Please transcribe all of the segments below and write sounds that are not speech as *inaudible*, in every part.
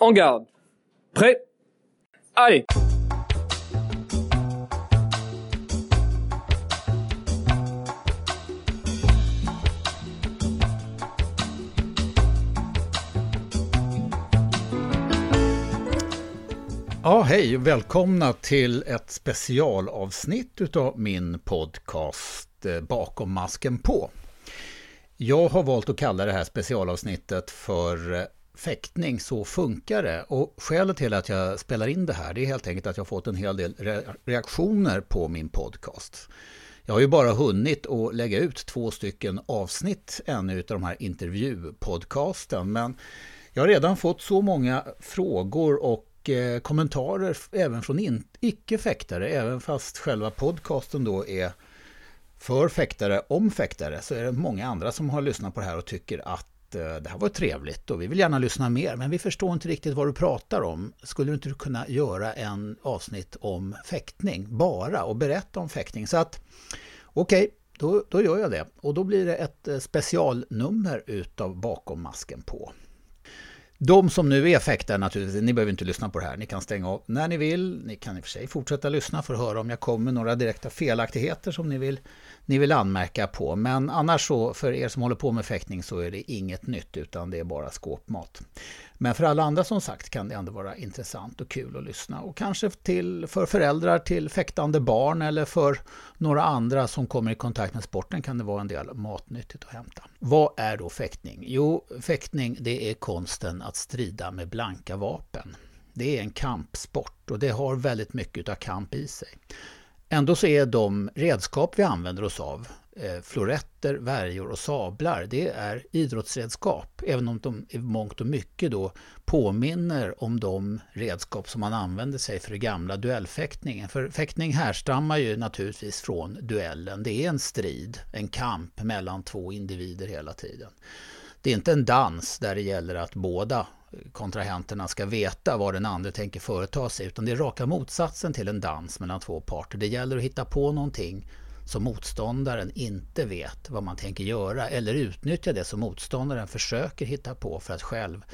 En garde. Prêt Allez Ja, hej och välkomna till ett specialavsnitt utav min podcast eh, Bakom masken på. Jag har valt att kalla det här specialavsnittet för eh, Fäktning, så funkar det. Och skälet till att jag spelar in det här det är helt enkelt att jag har fått en hel del reaktioner på min podcast. Jag har ju bara hunnit att lägga ut två stycken avsnitt ännu utav de här intervjupodcasten. Men jag har redan fått så många frågor och eh, kommentarer även från icke-fäktare, även fast själva podcasten då är för fäktare om fäktare, så är det många andra som har lyssnat på det här och tycker att Eh, det här var trevligt och vi vill gärna lyssna mer men vi förstår inte riktigt vad du pratar om. Skulle du inte kunna göra en avsnitt om fäktning bara och berätta om fäktning? Så att okej, okay, då, då gör jag det och då blir det ett eh, specialnummer utav Bakom masken på. De som nu är fäktare naturligtvis, ni behöver inte lyssna på det här. Ni kan stänga av när ni vill. Ni kan i och för sig fortsätta lyssna för att höra om jag kommer några direkta felaktigheter som ni vill ni vill anmärka på. Men annars så, för er som håller på med fäktning så är det inget nytt utan det är bara skåpmat. Men för alla andra som sagt kan det ändå vara intressant och kul att lyssna. Och kanske till, för föräldrar till fäktande barn eller för några andra som kommer i kontakt med sporten kan det vara en del matnyttigt att hämta. Vad är då fäktning? Jo, fäktning det är konsten att strida med blanka vapen. Det är en kampsport och det har väldigt mycket av kamp i sig. Ändå så är de redskap vi använder oss av, Eh, floretter, värjor och sablar, det är idrottsredskap. Även om de i mångt och mycket då påminner om de redskap som man använde sig för den gamla duellfäktningen. För fäktning härstammar ju naturligtvis från duellen. Det är en strid, en kamp mellan två individer hela tiden. Det är inte en dans där det gäller att båda kontrahenterna ska veta vad den andra tänker företa sig utan det är raka motsatsen till en dans mellan två parter. Det gäller att hitta på någonting som motståndaren inte vet vad man tänker göra eller utnyttja det som motståndaren försöker hitta på för att själv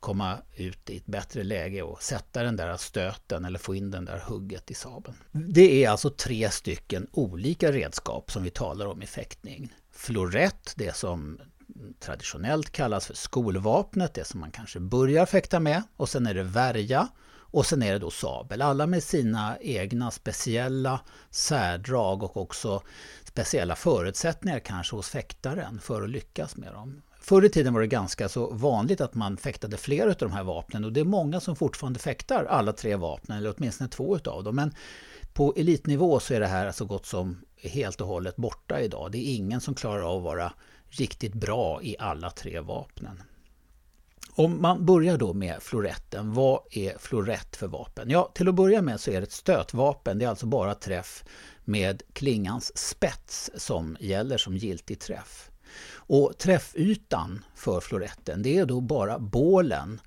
komma ut i ett bättre läge och sätta den där stöten eller få in den där hugget i sabeln. Det är alltså tre stycken olika redskap som vi talar om i fäktning. Florett, det som traditionellt kallas för skolvapnet, det som man kanske börjar fäkta med. Och sen är det värja och sen är det då sabel. Alla med sina egna speciella särdrag och också speciella förutsättningar kanske hos fäktaren för att lyckas med dem. Förr i tiden var det ganska så vanligt att man fäktade flera av de här vapnen och det är många som fortfarande fäktar alla tre vapnen eller åtminstone två utav dem. Men på elitnivå så är det här så gott som helt och hållet borta idag. Det är ingen som klarar av att vara riktigt bra i alla tre vapnen. Om man börjar då med floretten, vad är florett för vapen? Ja, till att börja med så är det ett stötvapen, det är alltså bara träff med klingans spets som gäller som giltig träff. Och träffytan för floretten, det är då bara bålen,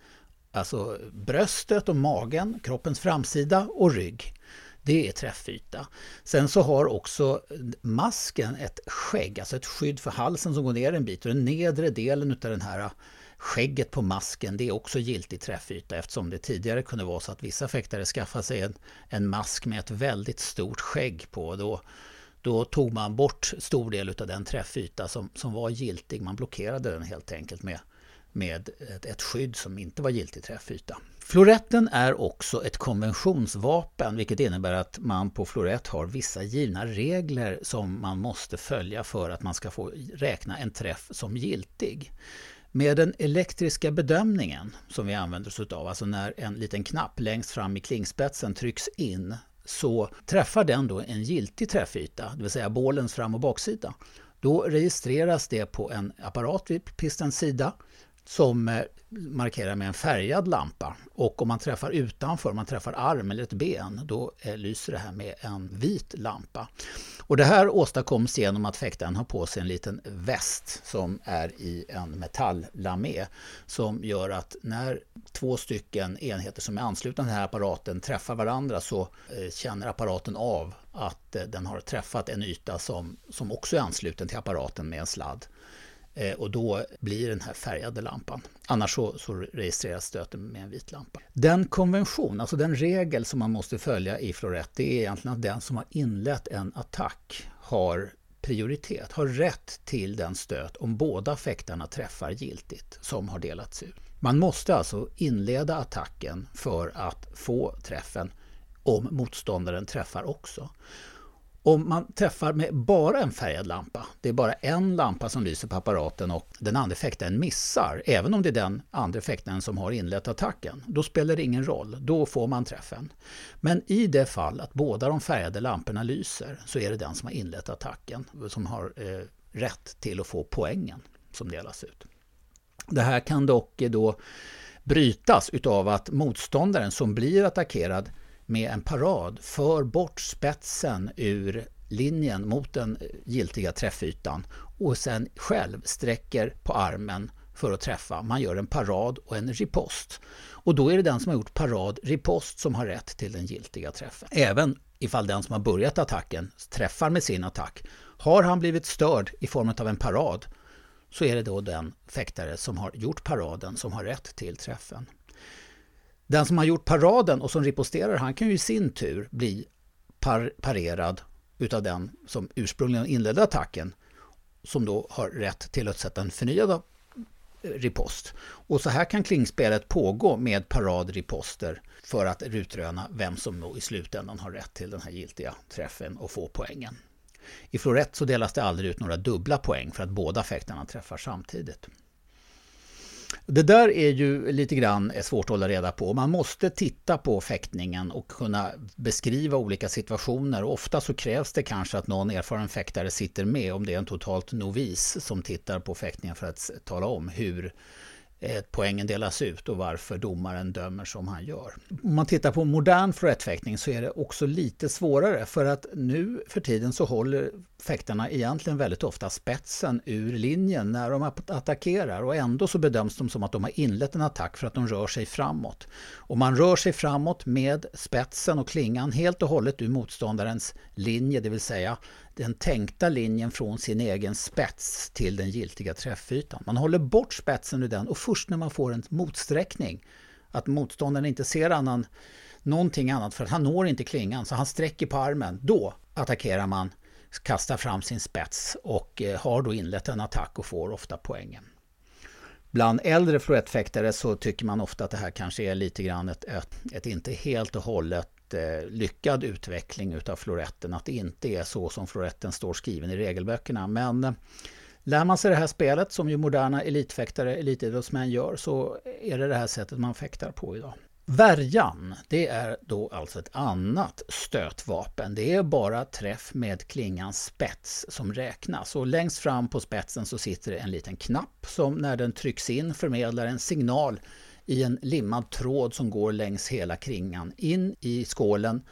alltså bröstet och magen, kroppens framsida och rygg. Det är träffyta. Sen så har också masken ett skägg, alltså ett skydd för halsen som går ner en bit och den nedre delen av den här skägget på masken det är också giltig träffyta eftersom det tidigare kunde vara så att vissa fäktare skaffade sig en, en mask med ett väldigt stort skägg på. Då, då tog man bort stor del av den träffyta som, som var giltig. Man blockerade den helt enkelt med, med ett, ett skydd som inte var giltig träffyta. Floretten är också ett konventionsvapen vilket innebär att man på florett har vissa givna regler som man måste följa för att man ska få räkna en träff som giltig. Med den elektriska bedömningen som vi använder oss av, alltså när en liten knapp längst fram i klingspetsen trycks in så träffar den då en giltig träffyta, det vill säga bålens fram och baksida. Då registreras det på en apparat vid pistens sida som eh, markerar med en färgad lampa. Och om man träffar utanför, om man träffar arm eller ett ben, då eh, lyser det här med en vit lampa. Och det här åstadkoms genom att fäktaren har på sig en liten väst som är i en metalllamé som gör att när två stycken enheter som är anslutna till den här apparaten träffar varandra så eh, känner apparaten av att den har träffat en yta som, som också är ansluten till apparaten med en sladd Eh, och då blir den här färgade lampan. Annars så, så registreras stöten med en vit lampa. Den konvention, alltså den regel som man måste följa i florett, det är egentligen att den som har inlett en attack har prioritet, har rätt till den stöt om båda fäktarna träffar giltigt som har delats ut. Man måste alltså inleda attacken för att få träffen om motståndaren träffar också. Om man träffar med bara en färgad lampa, det är bara en lampa som lyser på apparaten och den andra fäktaren missar, även om det är den andra fäktaren som har inlett attacken, då spelar det ingen roll, då får man träffen. Men i det fall att båda de färgade lamporna lyser så är det den som har inlett attacken som har eh, rätt till att få poängen som delas ut. Det här kan dock eh, då brytas utav att motståndaren som blir attackerad med en parad för bort spetsen ur linjen mot den giltiga träffytan och sen själv sträcker på armen för att träffa. Man gör en parad och en ripost. Och då är det den som har gjort parad ripost som har rätt till den giltiga träffen. Även ifall den som har börjat attacken träffar med sin attack. Har han blivit störd i form av en parad så är det då den fäktare som har gjort paraden som har rätt till träffen. Den som har gjort paraden och som riposterar, han kan ju i sin tur bli par parerad utav den som ursprungligen inledde attacken, som då har rätt till att sätta en förnyad eh, ripost. Och så här kan klingspelet pågå med paradriposter för att utröna vem som då i slutändan har rätt till den här giltiga träffen och få poängen. I florett så delas det aldrig ut några dubbla poäng för att båda fäktarna träffar samtidigt. Det där är ju lite grann svårt att hålla reda på. Man måste titta på fäktningen och kunna beskriva olika situationer. ofta så krävs det kanske att någon erfaren fäktare sitter med om det är en totalt novis som tittar på fäktningen för att tala om hur Eh, poängen delas ut och varför domaren dömer som han gör. Om man tittar på modern florettfäktning så är det också lite svårare för att nu för tiden så håller fäktarna egentligen väldigt ofta spetsen ur linjen när de attackerar och ändå så bedöms de som att de har inlett en attack för att de rör sig framåt. Och man rör sig framåt med spetsen och klingan helt och hållet ur motståndarens linje, det vill säga den tänkta linjen från sin egen spets till den giltiga träffytan. Man håller bort spetsen ur den och först när man får en motsträckning, att motståndaren inte ser annan, någonting annat för att han når inte klingan så han sträcker på armen, då attackerar man, kastar fram sin spets och eh, har då inlett en attack och får ofta poängen. Bland äldre florettfäktare så tycker man ofta att det här kanske är lite grann ett, ett, ett inte helt och hållet eh, lyckad utveckling utav floretten. Att det inte är så som floretten står skriven i regelböckerna. Men eh, lär man sig det här spelet som ju moderna elitfäktare, elitidrottsmän gör så är det det här sättet man fäktar på idag. Värjan, det är då alltså ett annat stötvapen. Det är bara träff med klingans spets som räknas. Och längst fram på spetsen så sitter det en liten knapp som när den trycks in förmedlar en signal i en limmad tråd som går längs hela kringan in i skålen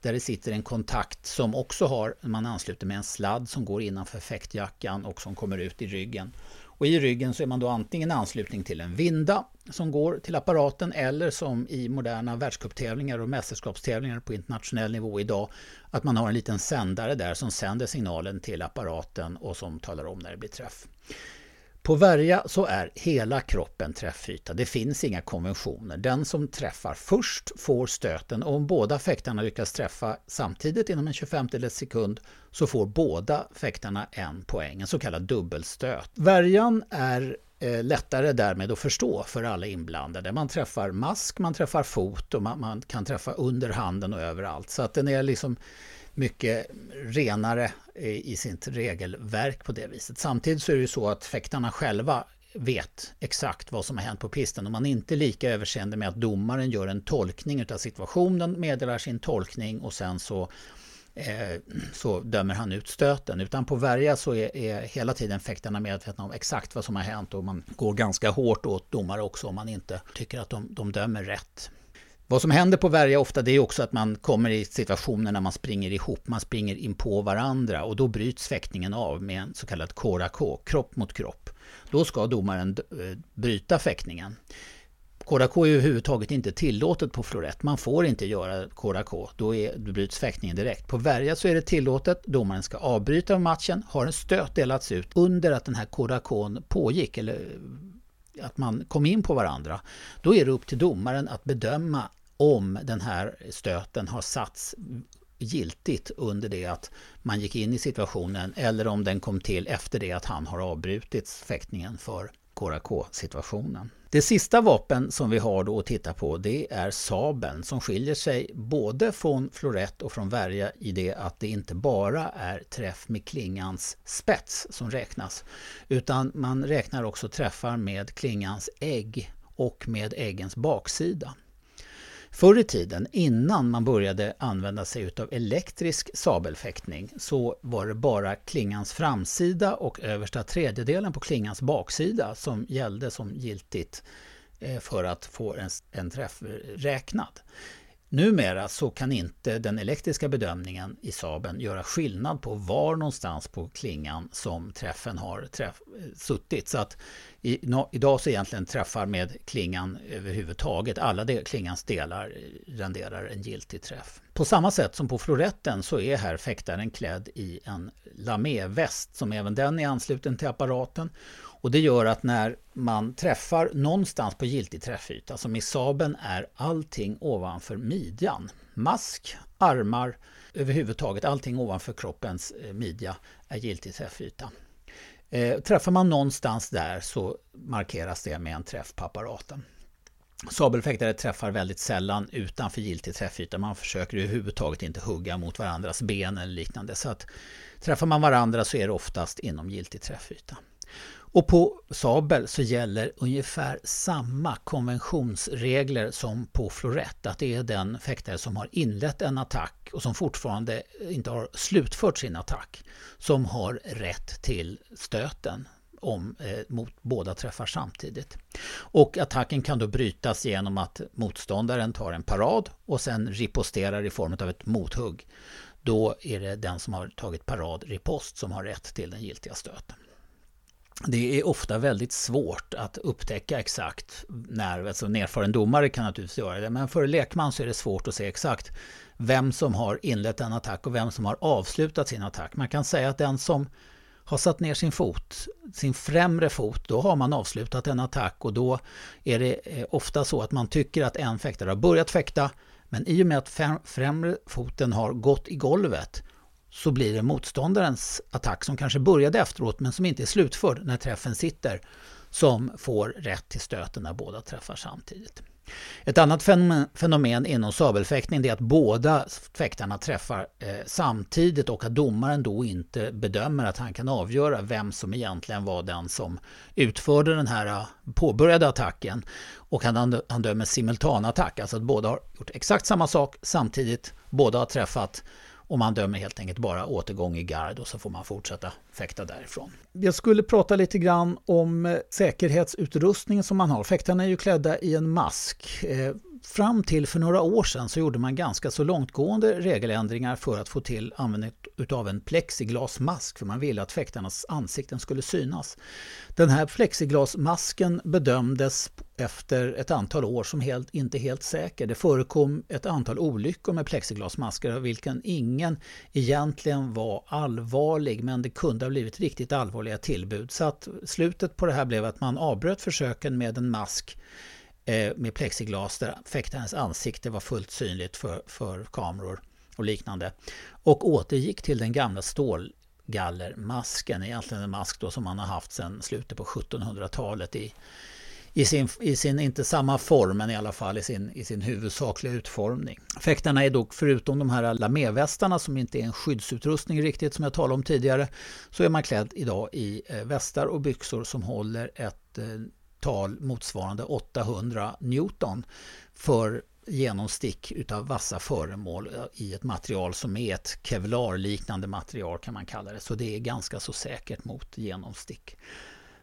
där det sitter en kontakt som också har, man ansluter med en sladd som går innanför fäktjackan och som kommer ut i ryggen. Och I ryggen så är man då antingen anslutning till en vinda som går till apparaten eller som i moderna världscuptävlingar och mästerskapstävlingar på internationell nivå idag att man har en liten sändare där som sänder signalen till apparaten och som talar om när det blir träff. På värja så är hela kroppen träffyta. Det finns inga konventioner. Den som träffar först får stöten och om båda fäktarna lyckas träffa samtidigt inom en 25 sekund så får båda fäktarna en poäng, en så kallad dubbelstöt. Värjan är eh, lättare därmed att förstå för alla inblandade. Man träffar mask, man träffar fot och man, man kan träffa under handen och överallt. Så att den är liksom mycket renare eh, i sitt regelverk på det viset. Samtidigt så är det ju så att fäktarna själva vet exakt vad som har hänt på pisten och man är inte lika överseende med att domaren gör en tolkning av situationen, meddelar sin tolkning och sen så eh, så dömer han ut stöten. Utan på Värja så är, är, hela tiden fäktarna medvetna om exakt vad som har hänt och man går ganska hårt åt domare också om man inte tycker att de, de dömer rätt. Vad som händer på värja ofta det är också att man kommer i situationer när man springer ihop, man springer in på varandra och då bryts fäktningen av med en så kallad KRK, kropp mot kropp. Då ska domaren eh, bryta fäktningen. KDK är överhuvudtaget inte tillåtet på florett. Man får inte göra KDK, då, är, då bryts fäktningen direkt. På värja så är det tillåtet, domaren ska avbryta matchen. Har en stöt delats ut under att den här KDK pågick, eller att man kom in på varandra, då är det upp till domaren att bedöma om den här stöten har satts giltigt under det att man gick in i situationen eller om den kom till efter det att han har avbrutit fäktningen för KRK-situationen. Det sista vapen som vi har då att titta på det är sabeln som skiljer sig både från florett och från värja i det att det inte bara är träff med klingans spets som räknas utan man räknar också träffar med klingans ägg och med äggens baksida. Förr i tiden, innan man började använda sig av elektrisk sabelfäktning, så var det bara klingans framsida och översta tredjedelen på klingans baksida som gällde som giltigt eh, för att få en, en träff räknad. Numera så kan inte den elektriska bedömningen i Saben göra skillnad på var någonstans på klingan som träffen har träff, suttit. Så att i, no, idag så egentligen träffar med klingan överhuvudtaget, alla de, klingans delar renderar en giltig träff. På samma sätt som på floretten så är här fäktaren klädd i en laméväst som även den är ansluten till apparaten. Och det gör att när man träffar någonstans på giltig träffyta, som i sabeln, är allting ovanför midjan, mask, armar, överhuvudtaget allting ovanför kroppens eh, midja är giltig träffyta. Eh, träffar man någonstans där så markeras det med en träff på apparaten. Sabelfäktare träffar väldigt sällan utanför giltig träffyta. Man försöker överhuvudtaget inte hugga mot varandras ben eller liknande. Så att träffar man varandra så är det oftast inom giltig träffyta. Och på sabel så gäller ungefär samma konventionsregler som på florett. Att det är den fäktare som har inlett en attack och som fortfarande inte har slutfört sin attack som har rätt till stöten om, eh, mot båda träffar samtidigt. Och attacken kan då brytas genom att motståndaren tar en parad och sen riposterar i form av ett mothugg. Då är det den som har tagit parad ripost som har rätt till den giltiga stöten. Det är ofta väldigt svårt att upptäcka exakt när, alltså en erfaren domare kan naturligtvis göra det, men för lekman så är det svårt att se exakt vem som har inlett en attack och vem som har avslutat sin attack. Man kan säga att den som har satt ner sin fot, sin främre fot, då har man avslutat en attack och då är det eh, ofta så att man tycker att en fäktare har börjat fäkta men i och med att främre foten har gått i golvet så blir det motståndarens attack som kanske började efteråt men som inte är slutförd när träffen sitter som får rätt till stöten när båda träffar samtidigt. Ett annat fenomen inom sabelfäktning är att båda fäktarna träffar eh, samtidigt och att domaren då inte bedömer att han kan avgöra vem som egentligen var den som utförde den här eh, påbörjade attacken. Och han, han dömer simultanattack, alltså att båda har gjort exakt samma sak samtidigt, båda har träffat och man dömer helt enkelt bara återgång i gard och så får man fortsätta fäkta därifrån. Jag skulle prata lite grann om eh, säkerhetsutrustningen som man har. Fäktarna är ju klädda i en mask. Eh, Fram till för några år sedan så gjorde man ganska så långtgående regeländringar för att få till användning av en plexiglasmask för man ville att fäktarnas ansikten skulle synas. Den här plexiglasmasken bedömdes efter ett antal år som helt, inte helt säker. Det förekom ett antal olyckor med plexiglasmasker av vilken ingen egentligen var allvarlig men det kunde ha blivit riktigt allvarliga tillbud. Så att slutet på det här blev att man avbröt försöken med en mask Eh, med plexiglas där fäktarens ansikte var fullt synligt för, för kameror och liknande. Och återgick till den gamla stålgallermasken, egentligen en mask då som man har haft sedan slutet på 1700-talet i, i sin, i sin, inte samma form, men i alla fall i sin, i sin huvudsakliga utformning. Fäktarna är dock, förutom de här lamévästarna som inte är en skyddsutrustning riktigt som jag talade om tidigare, så är man klädd idag i eh, västar och byxor som håller ett eh, tal motsvarande 800 Newton för genomstick utav vassa föremål i ett material som är ett kevlarliknande material kan man kalla det. Så det är ganska så säkert mot genomstick.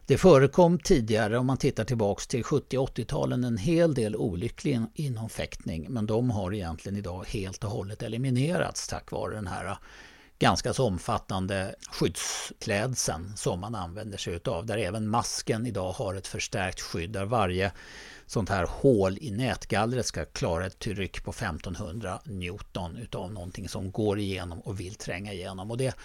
Det förekom tidigare, om man tittar tillbaks till 70-80-talen, en hel del olycklig inom fäktning. Men de har egentligen idag helt och hållet eliminerats tack vare den här ganska så omfattande skyddsklädseln som man använder sig utav. Där även masken idag har ett förstärkt skydd där varje sånt här hål i nätgallret ska klara ett tryck på 1500 Newton utav någonting som går igenom och vill tränga igenom. Och det,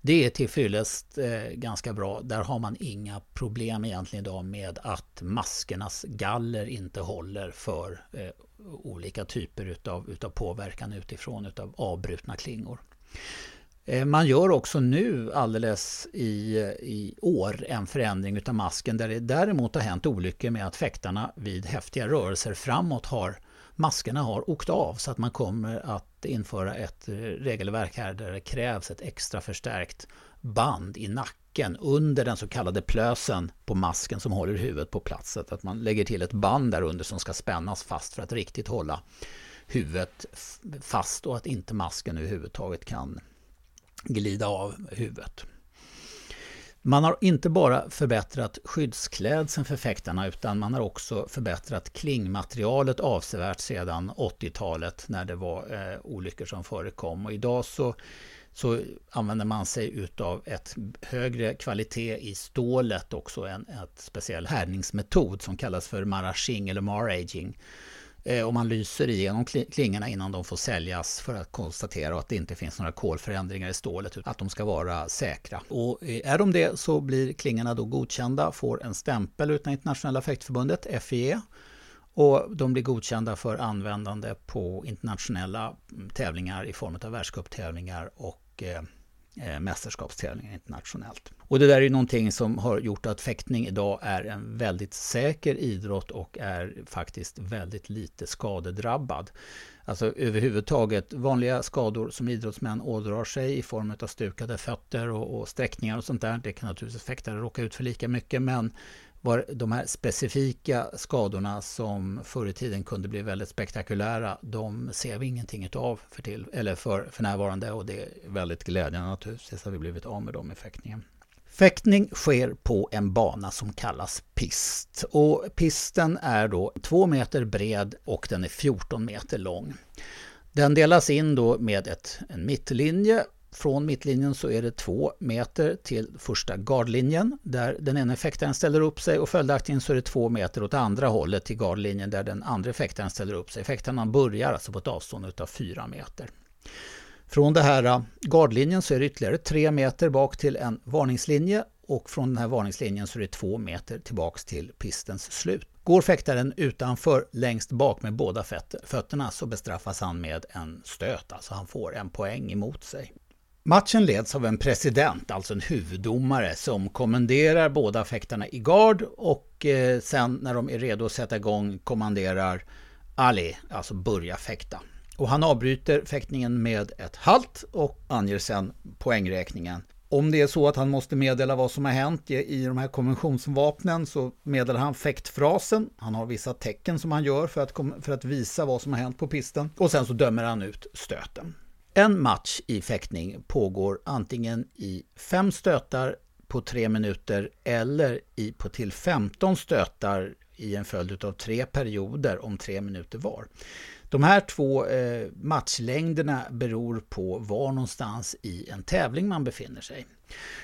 det är tillfyllest eh, ganska bra. Där har man inga problem egentligen idag med att maskernas galler inte håller för eh, olika typer utav, utav påverkan utifrån utav avbrutna klingor. Eh, man gör också nu alldeles i, i år en förändring utav masken där det däremot har hänt olyckor med att fäktarna vid häftiga rörelser framåt har maskerna har åkt av så att man kommer att införa ett eh, regelverk här där det krävs ett extra förstärkt band i nacken under den så kallade plösen på masken som håller huvudet på plats. Att man lägger till ett band där under som ska spännas fast för att riktigt hålla huvudet fast och att inte masken överhuvudtaget kan glida av huvudet. Man har inte bara förbättrat skyddsklädseln för fäktarna utan man har också förbättrat klingmaterialet avsevärt sedan 80-talet när det var eh, olyckor som förekom. Och idag så, så använder man sig utav ett högre kvalitet i stålet också, en ett speciell härdningsmetod som kallas för maraging eller maraging Eh, och man lyser igenom klingorna innan de får säljas för att konstatera att det inte finns några kolförändringar i stålet, utan att de ska vara säkra. Och eh, är de det så blir klingorna då godkända, får en stämpel utan Internationella fäktförbundet, FIE, och de blir godkända för användande på internationella mm, tävlingar i form av världscuptävlingar och eh, eh mästerskapstävlingar internationellt. Och det där är ju någonting som har gjort att fäktning idag är en väldigt säker idrott och är faktiskt väldigt lite skadedrabbad. Alltså överhuvudtaget vanliga skador som idrottsmän ådrar sig i form av stukade fötter och, och sträckningar och sånt där. Det kan naturligtvis fäktare råka ut för lika mycket men var de här specifika skadorna som förr i tiden kunde bli väldigt spektakulära, de ser vi ingenting av för, till, eller för, för närvarande och det är väldigt glädjande naturligtvis att vi blivit av med dem i fäktningen. Fäktning sker på en bana som kallas pist. Och pisten är då 2 meter bred och den är 14 meter lång. Den delas in då med ett, en mittlinje från mittlinjen så är det 2 meter till första gardlinjen där den ena fäktaren ställer upp sig och följaktligen så är det 2 meter åt andra hållet till gardlinjen där den andra fäktaren ställer upp sig. Fäktarna börjar alltså på ett avstånd av 4 meter. Från den här äh, gardlinjen så är det ytterligare tre meter bak till en varningslinje och från den här varningslinjen så är det två meter tillbaks till pistens slut. Går fäktaren utanför längst bak med båda fötterna så bestraffas han med en stöt, alltså han får en poäng emot sig. Matchen leds av en president, alltså en huvuddomare, som kommenderar båda fäktarna i gard och eh, sen när de är redo att sätta igång kommanderar Ali, alltså börja fäkta. Och han avbryter fäktningen med ett halt och anger sedan poängräkningen. Om det är så att han måste meddela vad som har hänt i de här konventionsvapnen så meddelar han fäktfrasen. Han har vissa tecken som han gör för att, för att visa vad som har hänt på pisten. Och sen så dömer han ut stöten. En match i fäktning pågår antingen i fem stötar på tre minuter eller i på till 15 stötar i en följd av tre perioder om tre minuter var. De här två eh, matchlängderna beror på var någonstans i en tävling man befinner sig.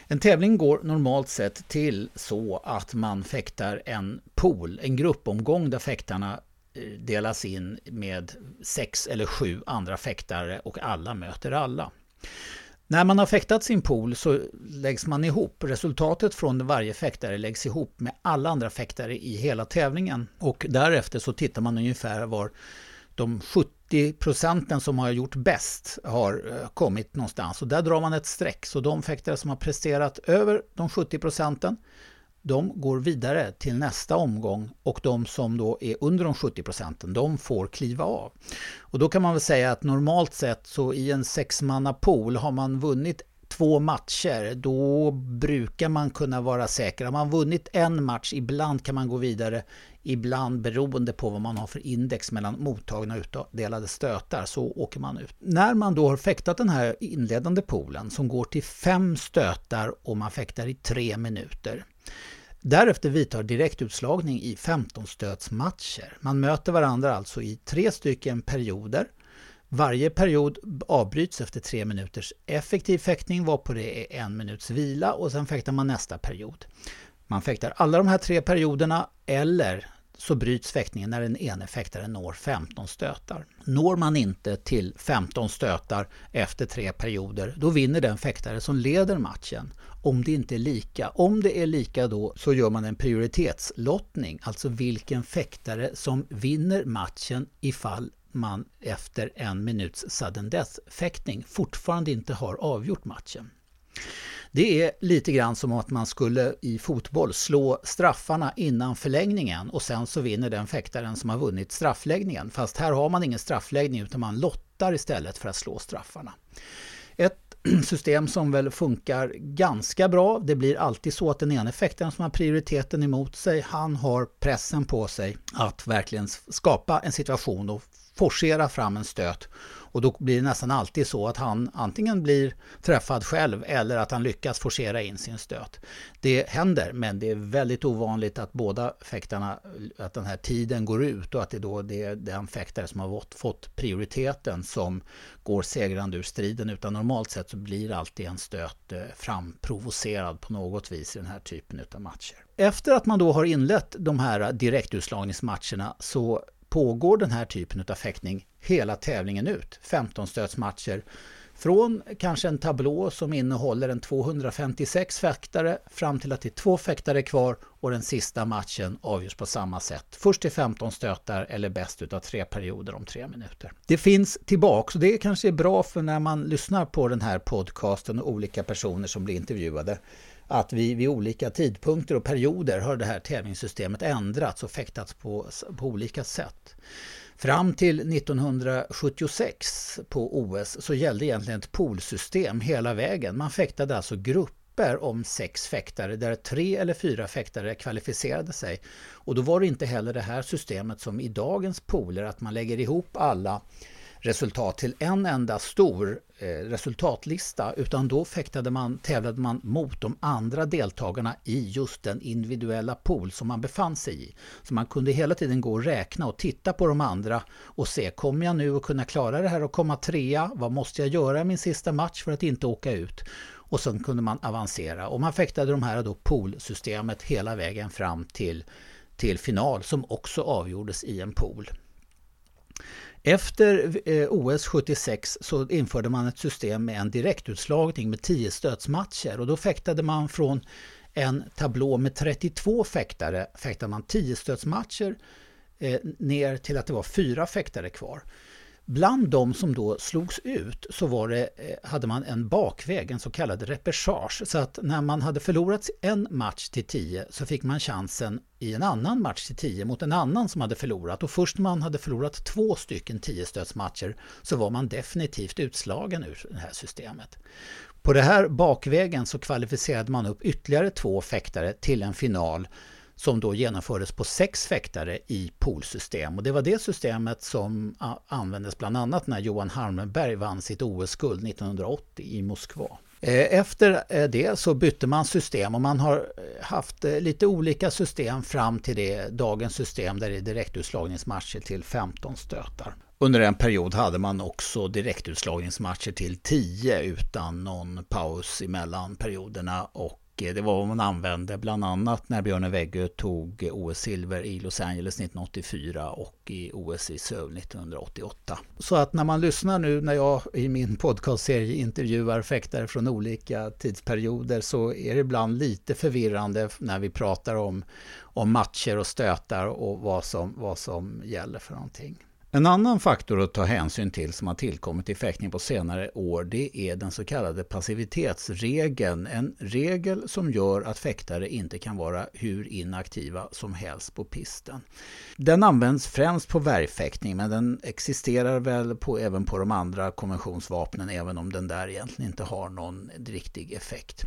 En tävling går normalt sett till så att man fäktar en pool, en gruppomgång där fäktarna eh, delas in med sex eller sju andra fäktare och alla möter alla. När man har fäktat sin pool så läggs man ihop. Resultatet från varje fäktare läggs ihop med alla andra fäktare i hela tävlingen. Och därefter så tittar man ungefär var de 70 procenten som har gjort bäst har eh, kommit någonstans. Och där drar man ett streck. Så de fäktare som har presterat över de 70 procenten de går vidare till nästa omgång och de som då är under de 70 procenten, de får kliva av. Och då kan man väl säga att normalt sett så i en sexmannapool har man vunnit två matcher, då brukar man kunna vara säker. Har man vunnit en match, ibland kan man gå vidare, ibland beroende på vad man har för index mellan mottagna och utdelade stötar, så åker man ut. När man då har fäktat den här inledande poolen som går till fem stötar och man fäktar i tre minuter, Därefter vidtar direktutslagning i 15-stötsmatcher. Man möter varandra alltså i tre stycken perioder Varje period avbryts efter tre minuters effektiv fäktning varpå det är en minuts vila och sen fäktar man nästa period. Man fäktar alla de här tre perioderna eller så bryts fäktningen när den ene fäktaren når 15 stötar. Når man inte till 15 stötar efter tre perioder, då vinner den fäktare som leder matchen. Om det inte är lika. Om det är lika då så gör man en prioritetslottning, alltså vilken fäktare som vinner matchen ifall man efter en minuts sudden death-fäktning fortfarande inte har avgjort matchen. Det är lite grann som att man skulle i fotboll slå straffarna innan förlängningen och sen så vinner den fäktaren som har vunnit straffläggningen. Fast här har man ingen straffläggning utan man lottar istället för att slå straffarna. Ett *clears throat* system som väl funkar ganska bra. Det blir alltid så att den ena fäktaren som har prioriteten emot sig, han har pressen på sig att verkligen skapa en situation och forcera fram en stöt och då blir det nästan alltid så att han antingen blir träffad själv eller att han lyckas forcera in sin stöt. Det händer, men det är väldigt ovanligt att båda fäktarna, att den här tiden går ut och att det då det är den fäktare som har fått prioriteten som går segrande ur striden. Utan normalt sett så blir alltid en stöt eh, framprovocerad på något vis i den här typen av matcher. Efter att man då har inlett de här direktutslagningsmatcherna så pågår den här typen av fäktning hela tävlingen ut. 15 stötsmatcher. Från kanske en tablå som innehåller en 256 fäktare fram till att det är två fäktare kvar och den sista matchen avgörs på samma sätt. Först till 15 stötar eller bäst utav tre perioder om tre minuter. Det finns tillbaks och det kanske är bra för när man lyssnar på den här podcasten och olika personer som blir intervjuade att vi vid olika tidpunkter och perioder har det här tävlingssystemet ändrats och fäktats på, på olika sätt. Fram till 1976 på OS så gällde egentligen ett poolsystem hela vägen. Man fäktade alltså grupper om sex fäktare där tre eller fyra fäktare kvalificerade sig. Och då var det inte heller det här systemet som i dagens pooler att man lägger ihop alla resultat till en enda stor eh, resultatlista utan då fäktade man, tävlade man mot de andra deltagarna i just den individuella pool som man befann sig i. Så man kunde hela tiden gå och räkna och titta på de andra och se, kommer jag nu att kunna klara det här och komma trea? Vad måste jag göra i min sista match för att inte åka ut? Och sen kunde man avancera och man fäktade de här då poolsystemet hela vägen fram till, till final som också avgjordes i en pool. Efter eh, OS 76 så införde man ett system med en direktutslagning med 10 stötsmatcher och då fäktade man från en tablå med 32 fäktare, fäktade man 10 stötsmatcher eh, ner till att det var fyra fäktare kvar. Bland de som då slogs ut så var det, eh, hade man en bakväg, en så kallad repechage. Så att när man hade förlorat en match till 10 så fick man chansen i en annan match till 10 mot en annan som hade förlorat. Och först när man hade förlorat två stycken 10-stötsmatcher så var man definitivt utslagen ur det här systemet. På det här bakvägen så kvalificerade man upp ytterligare två fäktare till en final som då genomfördes på sex fäktare i poolsystem. Och det var det systemet som användes bland annat när Johan Harmenberg vann sitt OS-guld 1980 i Moskva. Eh, efter eh, det så bytte man system och man har eh, haft lite olika system fram till det dagens system där det är direktutslagningsmatcher till 15 stötar. Under en period hade man också direktutslagningsmatcher till 10 utan någon paus emellan perioderna och det var vad man använde bland annat när Björne Weggö tog OS-silver i Los Angeles 1984 och i OS i Seoul 1988. Så att när man lyssnar nu när jag i min podcastserie intervjuar fäktare från olika tidsperioder så är det ibland lite förvirrande när vi pratar om, om matcher och stötar och vad som, vad som gäller för någonting. En annan faktor att ta hänsyn till som har tillkommit i fäktning på senare år det är den så kallade passivitetsregeln. En regel som gör att fäktare inte kan vara hur inaktiva som helst på pisten. Den används främst på värjfäktning men den existerar väl på, även på de andra konventionsvapnen även om den där egentligen inte har någon riktig effekt.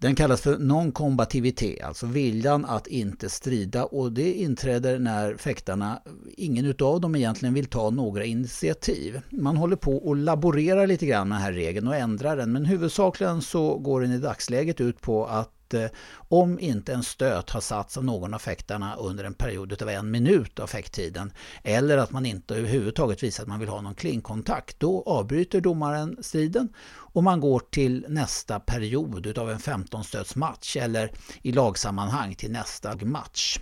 Den kallas för non-kombativitet, alltså viljan att inte strida och det inträder när fäktarna, ingen av dem egentligen vill ta några initiativ. Man håller på och laborerar lite grann med den här regeln och ändrar den men huvudsakligen så går den i dagsläget ut på att att eh, om inte en stöt har satts av någon av fäktarna under en period av en minut av fäkttiden eller att man inte överhuvudtaget visar att man vill ha någon klingkontakt, då avbryter domaren striden och man går till nästa period av en 15-stötsmatch eller i lagsammanhang till nästa match.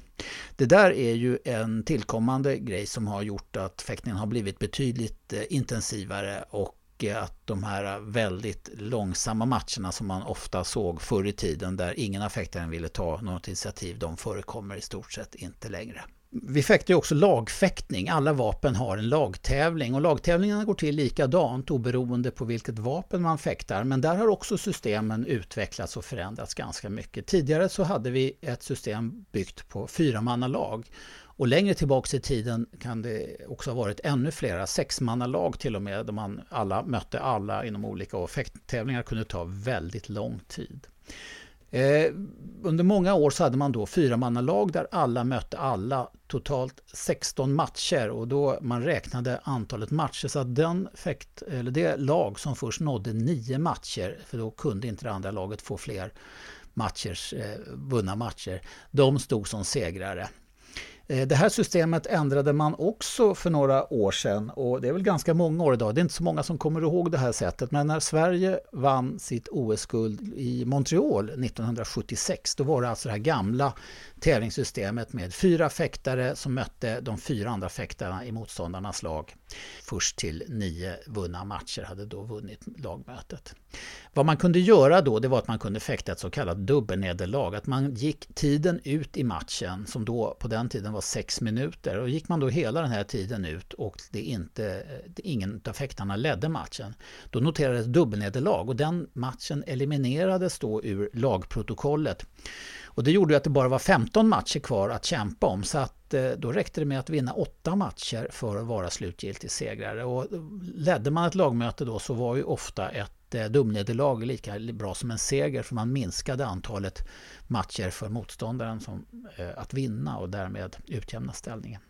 Det där är ju en tillkommande grej som har gjort att fäktningen har blivit betydligt eh, intensivare och att de här väldigt långsamma matcherna som man ofta såg förr i tiden där ingen av fäktarna ville ta något initiativ, de förekommer i stort sett inte längre. Vi fäktar ju också lagfäktning. Alla vapen har en lagtävling och lagtävlingarna går till likadant oberoende på vilket vapen man fäktar. Men där har också systemen utvecklats och förändrats ganska mycket. Tidigare så hade vi ett system byggt på fyramannalag och längre tillbaka i tiden kan det också ha varit ännu flera, sexmannalag till och med, där man alla mötte alla inom olika och fäkttävlingar kunde ta väldigt lång tid. Eh, under många år så hade man då fyramannalag där alla mötte alla, totalt 16 matcher och då man räknade antalet matcher så att den fäkt, eller det lag som först nådde nio matcher, för då kunde inte det andra laget få fler matchers, eh, vunna matcher, de stod som segrare. Eh, det här systemet ändrade man också för några år sedan och det är väl ganska många år idag. Det är inte så många som kommer ihåg det här sättet men när Sverige vann sitt OS-guld i Montreal 1976 då var det alltså det här gamla tävlingssystemet med fyra fäktare som mötte de fyra andra fäktarna i motståndarnas lag. Först till nio vunna matcher hade då vunnit lagmötet. Vad man kunde göra då det var att man kunde fäkta ett så kallat dubbelnederlag. Att man gick tiden ut i matchen som då på den tiden var sex minuter. Och gick man då hela den här tiden ut och det inte, ingen av fäktarna ledde matchen. Då noterades dubbelnederlag och den matchen eliminerades då ur lagprotokollet. Och det gjorde att det bara var 15 matcher kvar att kämpa om så att eh, då räckte det med att vinna åtta matcher för att vara slutgiltig segrare. Och ledde man ett lagmöte då så var ju ofta ett eh, dumnederlag lika bra som en seger för man minskade antalet matcher för motståndaren som, eh, att vinna och därmed utjämna ställningen.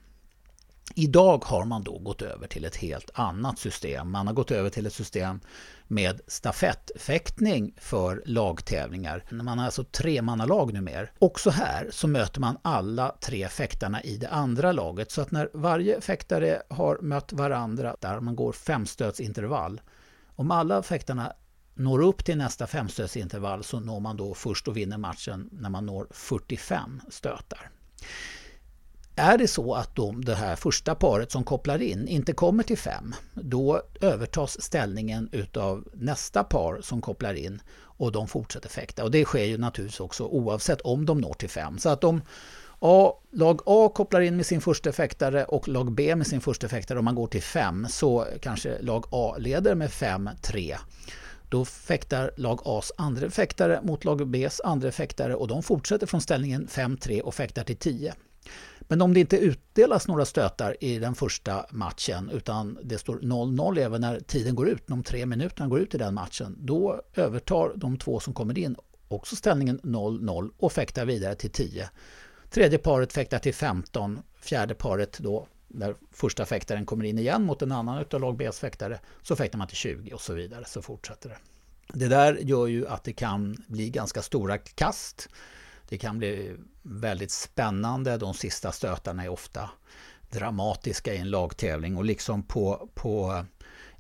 Idag har man då gått över till ett helt annat system. Man har gått över till ett system med stafettfäktning för lagtävlingar. Man har alltså tremannalag numera. Också här så möter man alla tre fäktarna i det andra laget. Så att när varje fäktare har mött varandra, där man går femstötsintervall. Om alla fäktarna når upp till nästa femstötsintervall så når man då först och vinner matchen när man når 45 stötar. Är det så att de, det här första paret som kopplar in inte kommer till fem, då övertas ställningen utav nästa par som kopplar in och de fortsätter fäkta. Och det sker ju naturligtvis också oavsett om de når till fem. Så att om A, lag A kopplar in med sin första fäktare och lag B med sin första fäktare och man går till fem så kanske lag A leder med 5-3. Då fäktar lag A's andra fäktare mot lag B's andra fäktare och de fortsätter från ställningen 5-3 och fäktar till 10. Men om det inte utdelas några stötar i den första matchen utan det står 0-0 även när tiden går ut, de tre minuterna går ut i den matchen, då övertar de två som kommer in också ställningen 0-0 och fäktar vidare till 10. Tredje paret fäktar till 15, fjärde paret då när första fäktaren kommer in igen mot en annan av lag B's fäktare så fäktar man till 20 och så vidare så fortsätter det. Det där gör ju att det kan bli ganska stora kast det kan bli väldigt spännande. De sista stötarna är ofta dramatiska i en lagtävling och liksom på, på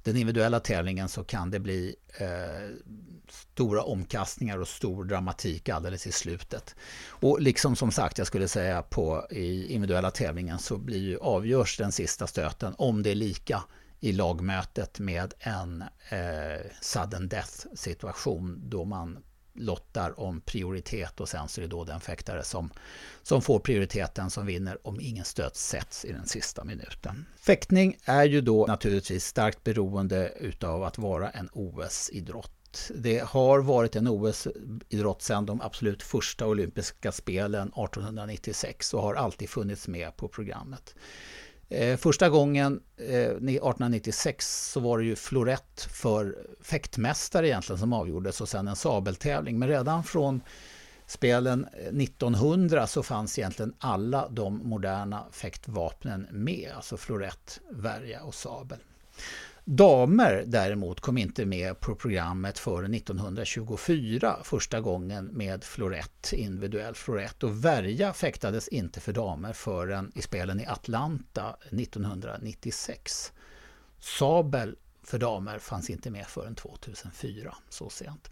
den individuella tävlingen så kan det bli eh, stora omkastningar och stor dramatik alldeles i slutet. Och liksom som sagt, jag skulle säga på i individuella tävlingen så blir ju, avgörs den sista stöten om det är lika i lagmötet med en eh, sudden death situation då man lottar om prioritet och sen så är det då den fäktare som, som får prioriteten som vinner om ingen stöt sätts i den sista minuten. Fäktning är ju då naturligtvis starkt beroende utav att vara en OS-idrott. Det har varit en OS-idrott sedan de absolut första olympiska spelen 1896 och har alltid funnits med på programmet. Eh, första gången, eh, 1896, så var det ju florett för fäktmästare egentligen som avgjordes och sen en sabeltävling. Men redan från spelen eh, 1900 så fanns egentligen alla de moderna fäktvapnen med, alltså florett, värja och sabel. Damer däremot kom inte med på programmet förrän 1924 första gången med florett, individuell florett och värja fäktades inte för damer förrän i spelen i Atlanta 1996. Sabel för damer fanns inte med förrän 2004, så sent.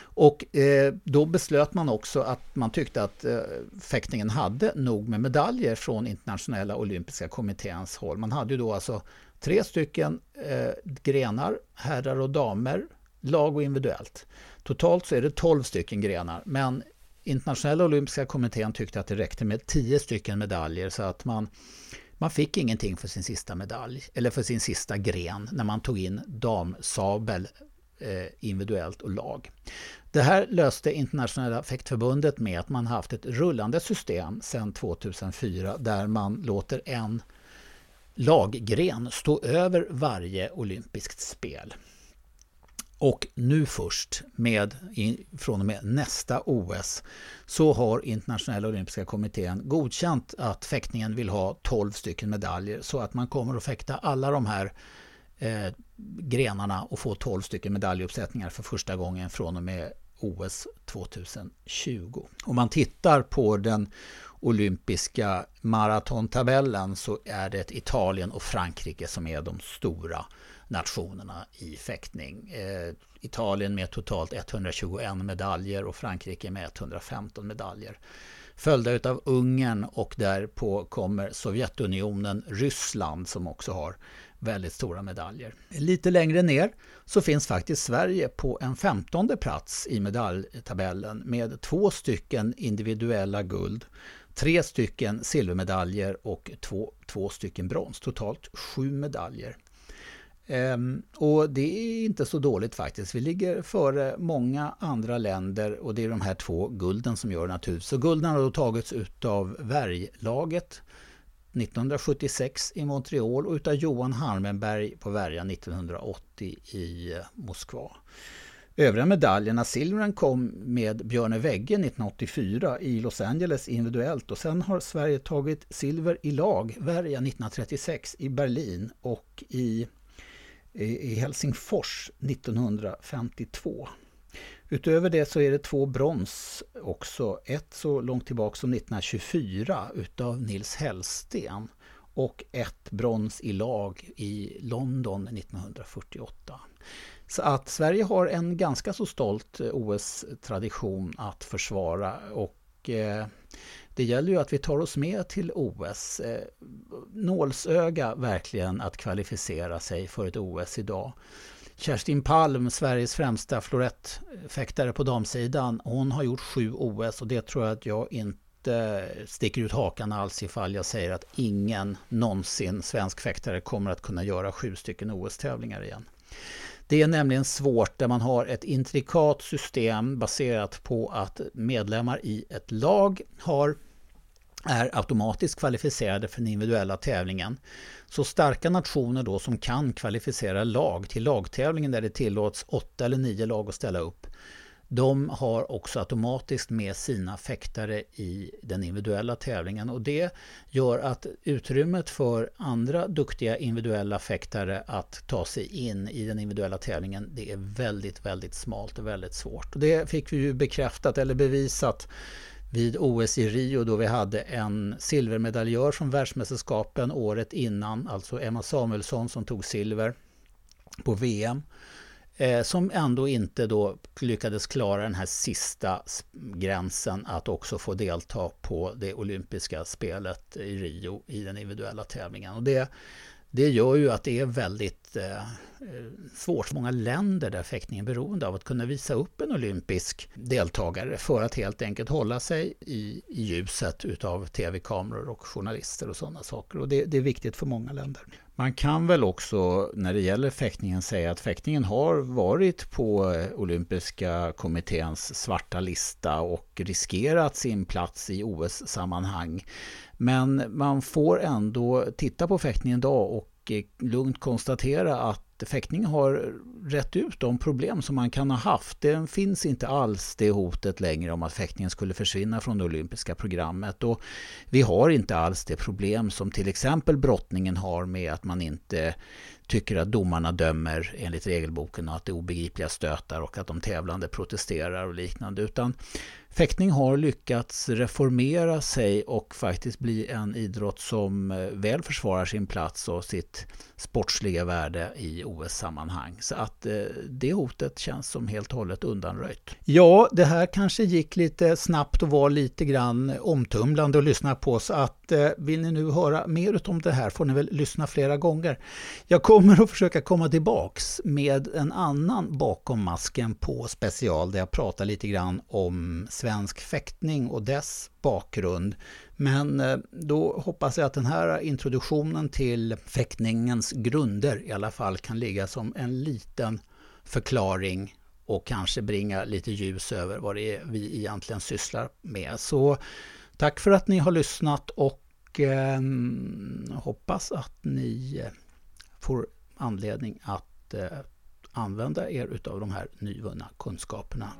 Och eh, då beslöt man också att man tyckte att eh, fäktningen hade nog med medaljer från internationella olympiska kommitténs håll. Man hade ju då alltså tre stycken eh, grenar, herrar och damer, lag och individuellt. Totalt så är det 12 stycken grenar, men internationella olympiska kommittén tyckte att det räckte med 10 stycken medaljer så att man man fick ingenting för sin sista medalj, eller för sin sista gren, när man tog in damsabel eh, individuellt och lag. Det här löste Internationella fäktförbundet med att man haft ett rullande system sedan 2004 där man låter en laggren stå över varje olympiskt spel. Och nu först, med, från och med nästa OS, så har Internationella olympiska kommittén godkänt att fäktningen vill ha 12 stycken medaljer så att man kommer att fäkta alla de här eh, grenarna och få 12 stycken medaljuppsättningar för första gången från och med OS 2020. Om man tittar på den olympiska maratontabellen så är det Italien och Frankrike som är de stora nationerna i fäktning. Eh, Italien med totalt 121 medaljer och Frankrike med 115 medaljer. Följda av Ungern och därpå kommer Sovjetunionen, Ryssland som också har väldigt stora medaljer. Lite längre ner så finns faktiskt Sverige på en femtonde plats i medaljtabellen med två stycken individuella guld, tre stycken silvermedaljer och två, två stycken brons. Totalt sju medaljer. Ehm, och det är inte så dåligt faktiskt. Vi ligger före många andra länder och det är de här två gulden som gör naturligtvis. Så gulden har då tagits utav Värjlaget 1976 i Montreal och utav Johan Harmenberg på Värja 1980 i eh, Moskva. Övriga medaljerna, silvren kom med Björne Wegge 1984 i Los Angeles individuellt och sen har Sverige tagit silver i lag, Värja 1936 i Berlin och i, i Helsingfors 1952. Utöver det så är det två brons också. Ett så långt tillbaka som 1924 utav Nils Hellsten och ett brons i lag i London 1948. Så att Sverige har en ganska så stolt eh, OS-tradition att försvara och eh, det gäller ju att vi tar oss med till OS. Eh, nålsöga verkligen att kvalificera sig för ett OS idag. Kerstin Palm, Sveriges främsta florettfäktare på damsidan, hon har gjort sju OS och det tror jag att jag inte sticker ut hakan alls ifall jag säger att ingen någonsin svensk fäktare kommer att kunna göra sju stycken OS-tävlingar igen. Det är nämligen svårt där man har ett intrikat system baserat på att medlemmar i ett lag har är automatiskt kvalificerade för den individuella tävlingen. Så starka nationer då som kan kvalificera lag till lagtävlingen där det tillåts åtta eller nio lag att ställa upp de har också automatiskt med sina fäktare i den individuella tävlingen och det gör att utrymmet för andra duktiga individuella fäktare att ta sig in i den individuella tävlingen det är väldigt, väldigt smalt och väldigt svårt. Och det fick vi ju bekräftat eller bevisat vid OS i Rio då vi hade en silvermedaljör från världsmästerskapen året innan, alltså Emma Samuelsson som tog silver på VM eh, som ändå inte då lyckades klara den här sista gränsen att också få delta på det olympiska spelet i Rio i den individuella tävlingen. Och det, det gör ju att det är väldigt Eh, svårt för många länder där fäktning är beroende av att kunna visa upp en olympisk deltagare för att helt enkelt hålla sig i, i ljuset utav tv-kameror och journalister och sådana saker. Och det, det, är viktigt för många länder. Man kan väl också när det gäller fäktningen säga att fäktningen har varit på eh, olympiska kommitténs svarta lista och riskerat sin plats i OS-sammanhang. Men man får ändå titta på fäktningen idag och Eh, lugnt konstatera att att fäktning har rätt ut de problem som man kan ha haft. Det finns inte alls det hotet längre om att fäktningen skulle försvinna från det olympiska programmet. Och vi har inte alls det problem som till exempel brottningen har med att man inte tycker att domarna dömer enligt regelboken och att det är obegripliga stötar och att de tävlande protesterar och liknande. Utan Fäktning har lyckats reformera sig och faktiskt bli en idrott som eh, väl försvarar sin plats och sitt sportsliga värde i OS-sammanhang. Så att eh, det hotet känns som helt och hållet undanröjt. Ja, det här kanske gick lite snabbt och var lite grann omtumlande att lyssna på så att eh, vill ni nu höra mer om det här får ni väl lyssna flera gånger. Jag kommer att försöka komma tillbaks med en annan bakom masken på special där jag pratar lite grann om svensk fäktning och dess bakgrund. Men eh, då hoppas jag att den här introduktionen till fäktningens grunder i alla fall kan ligga som en liten förklaring och kanske bringa lite ljus över vad det är vi egentligen sysslar med. Så tack för att ni har lyssnat och eh, hoppas att ni eh, får anledning att eh, använda er av de här nyvunna kunskaperna.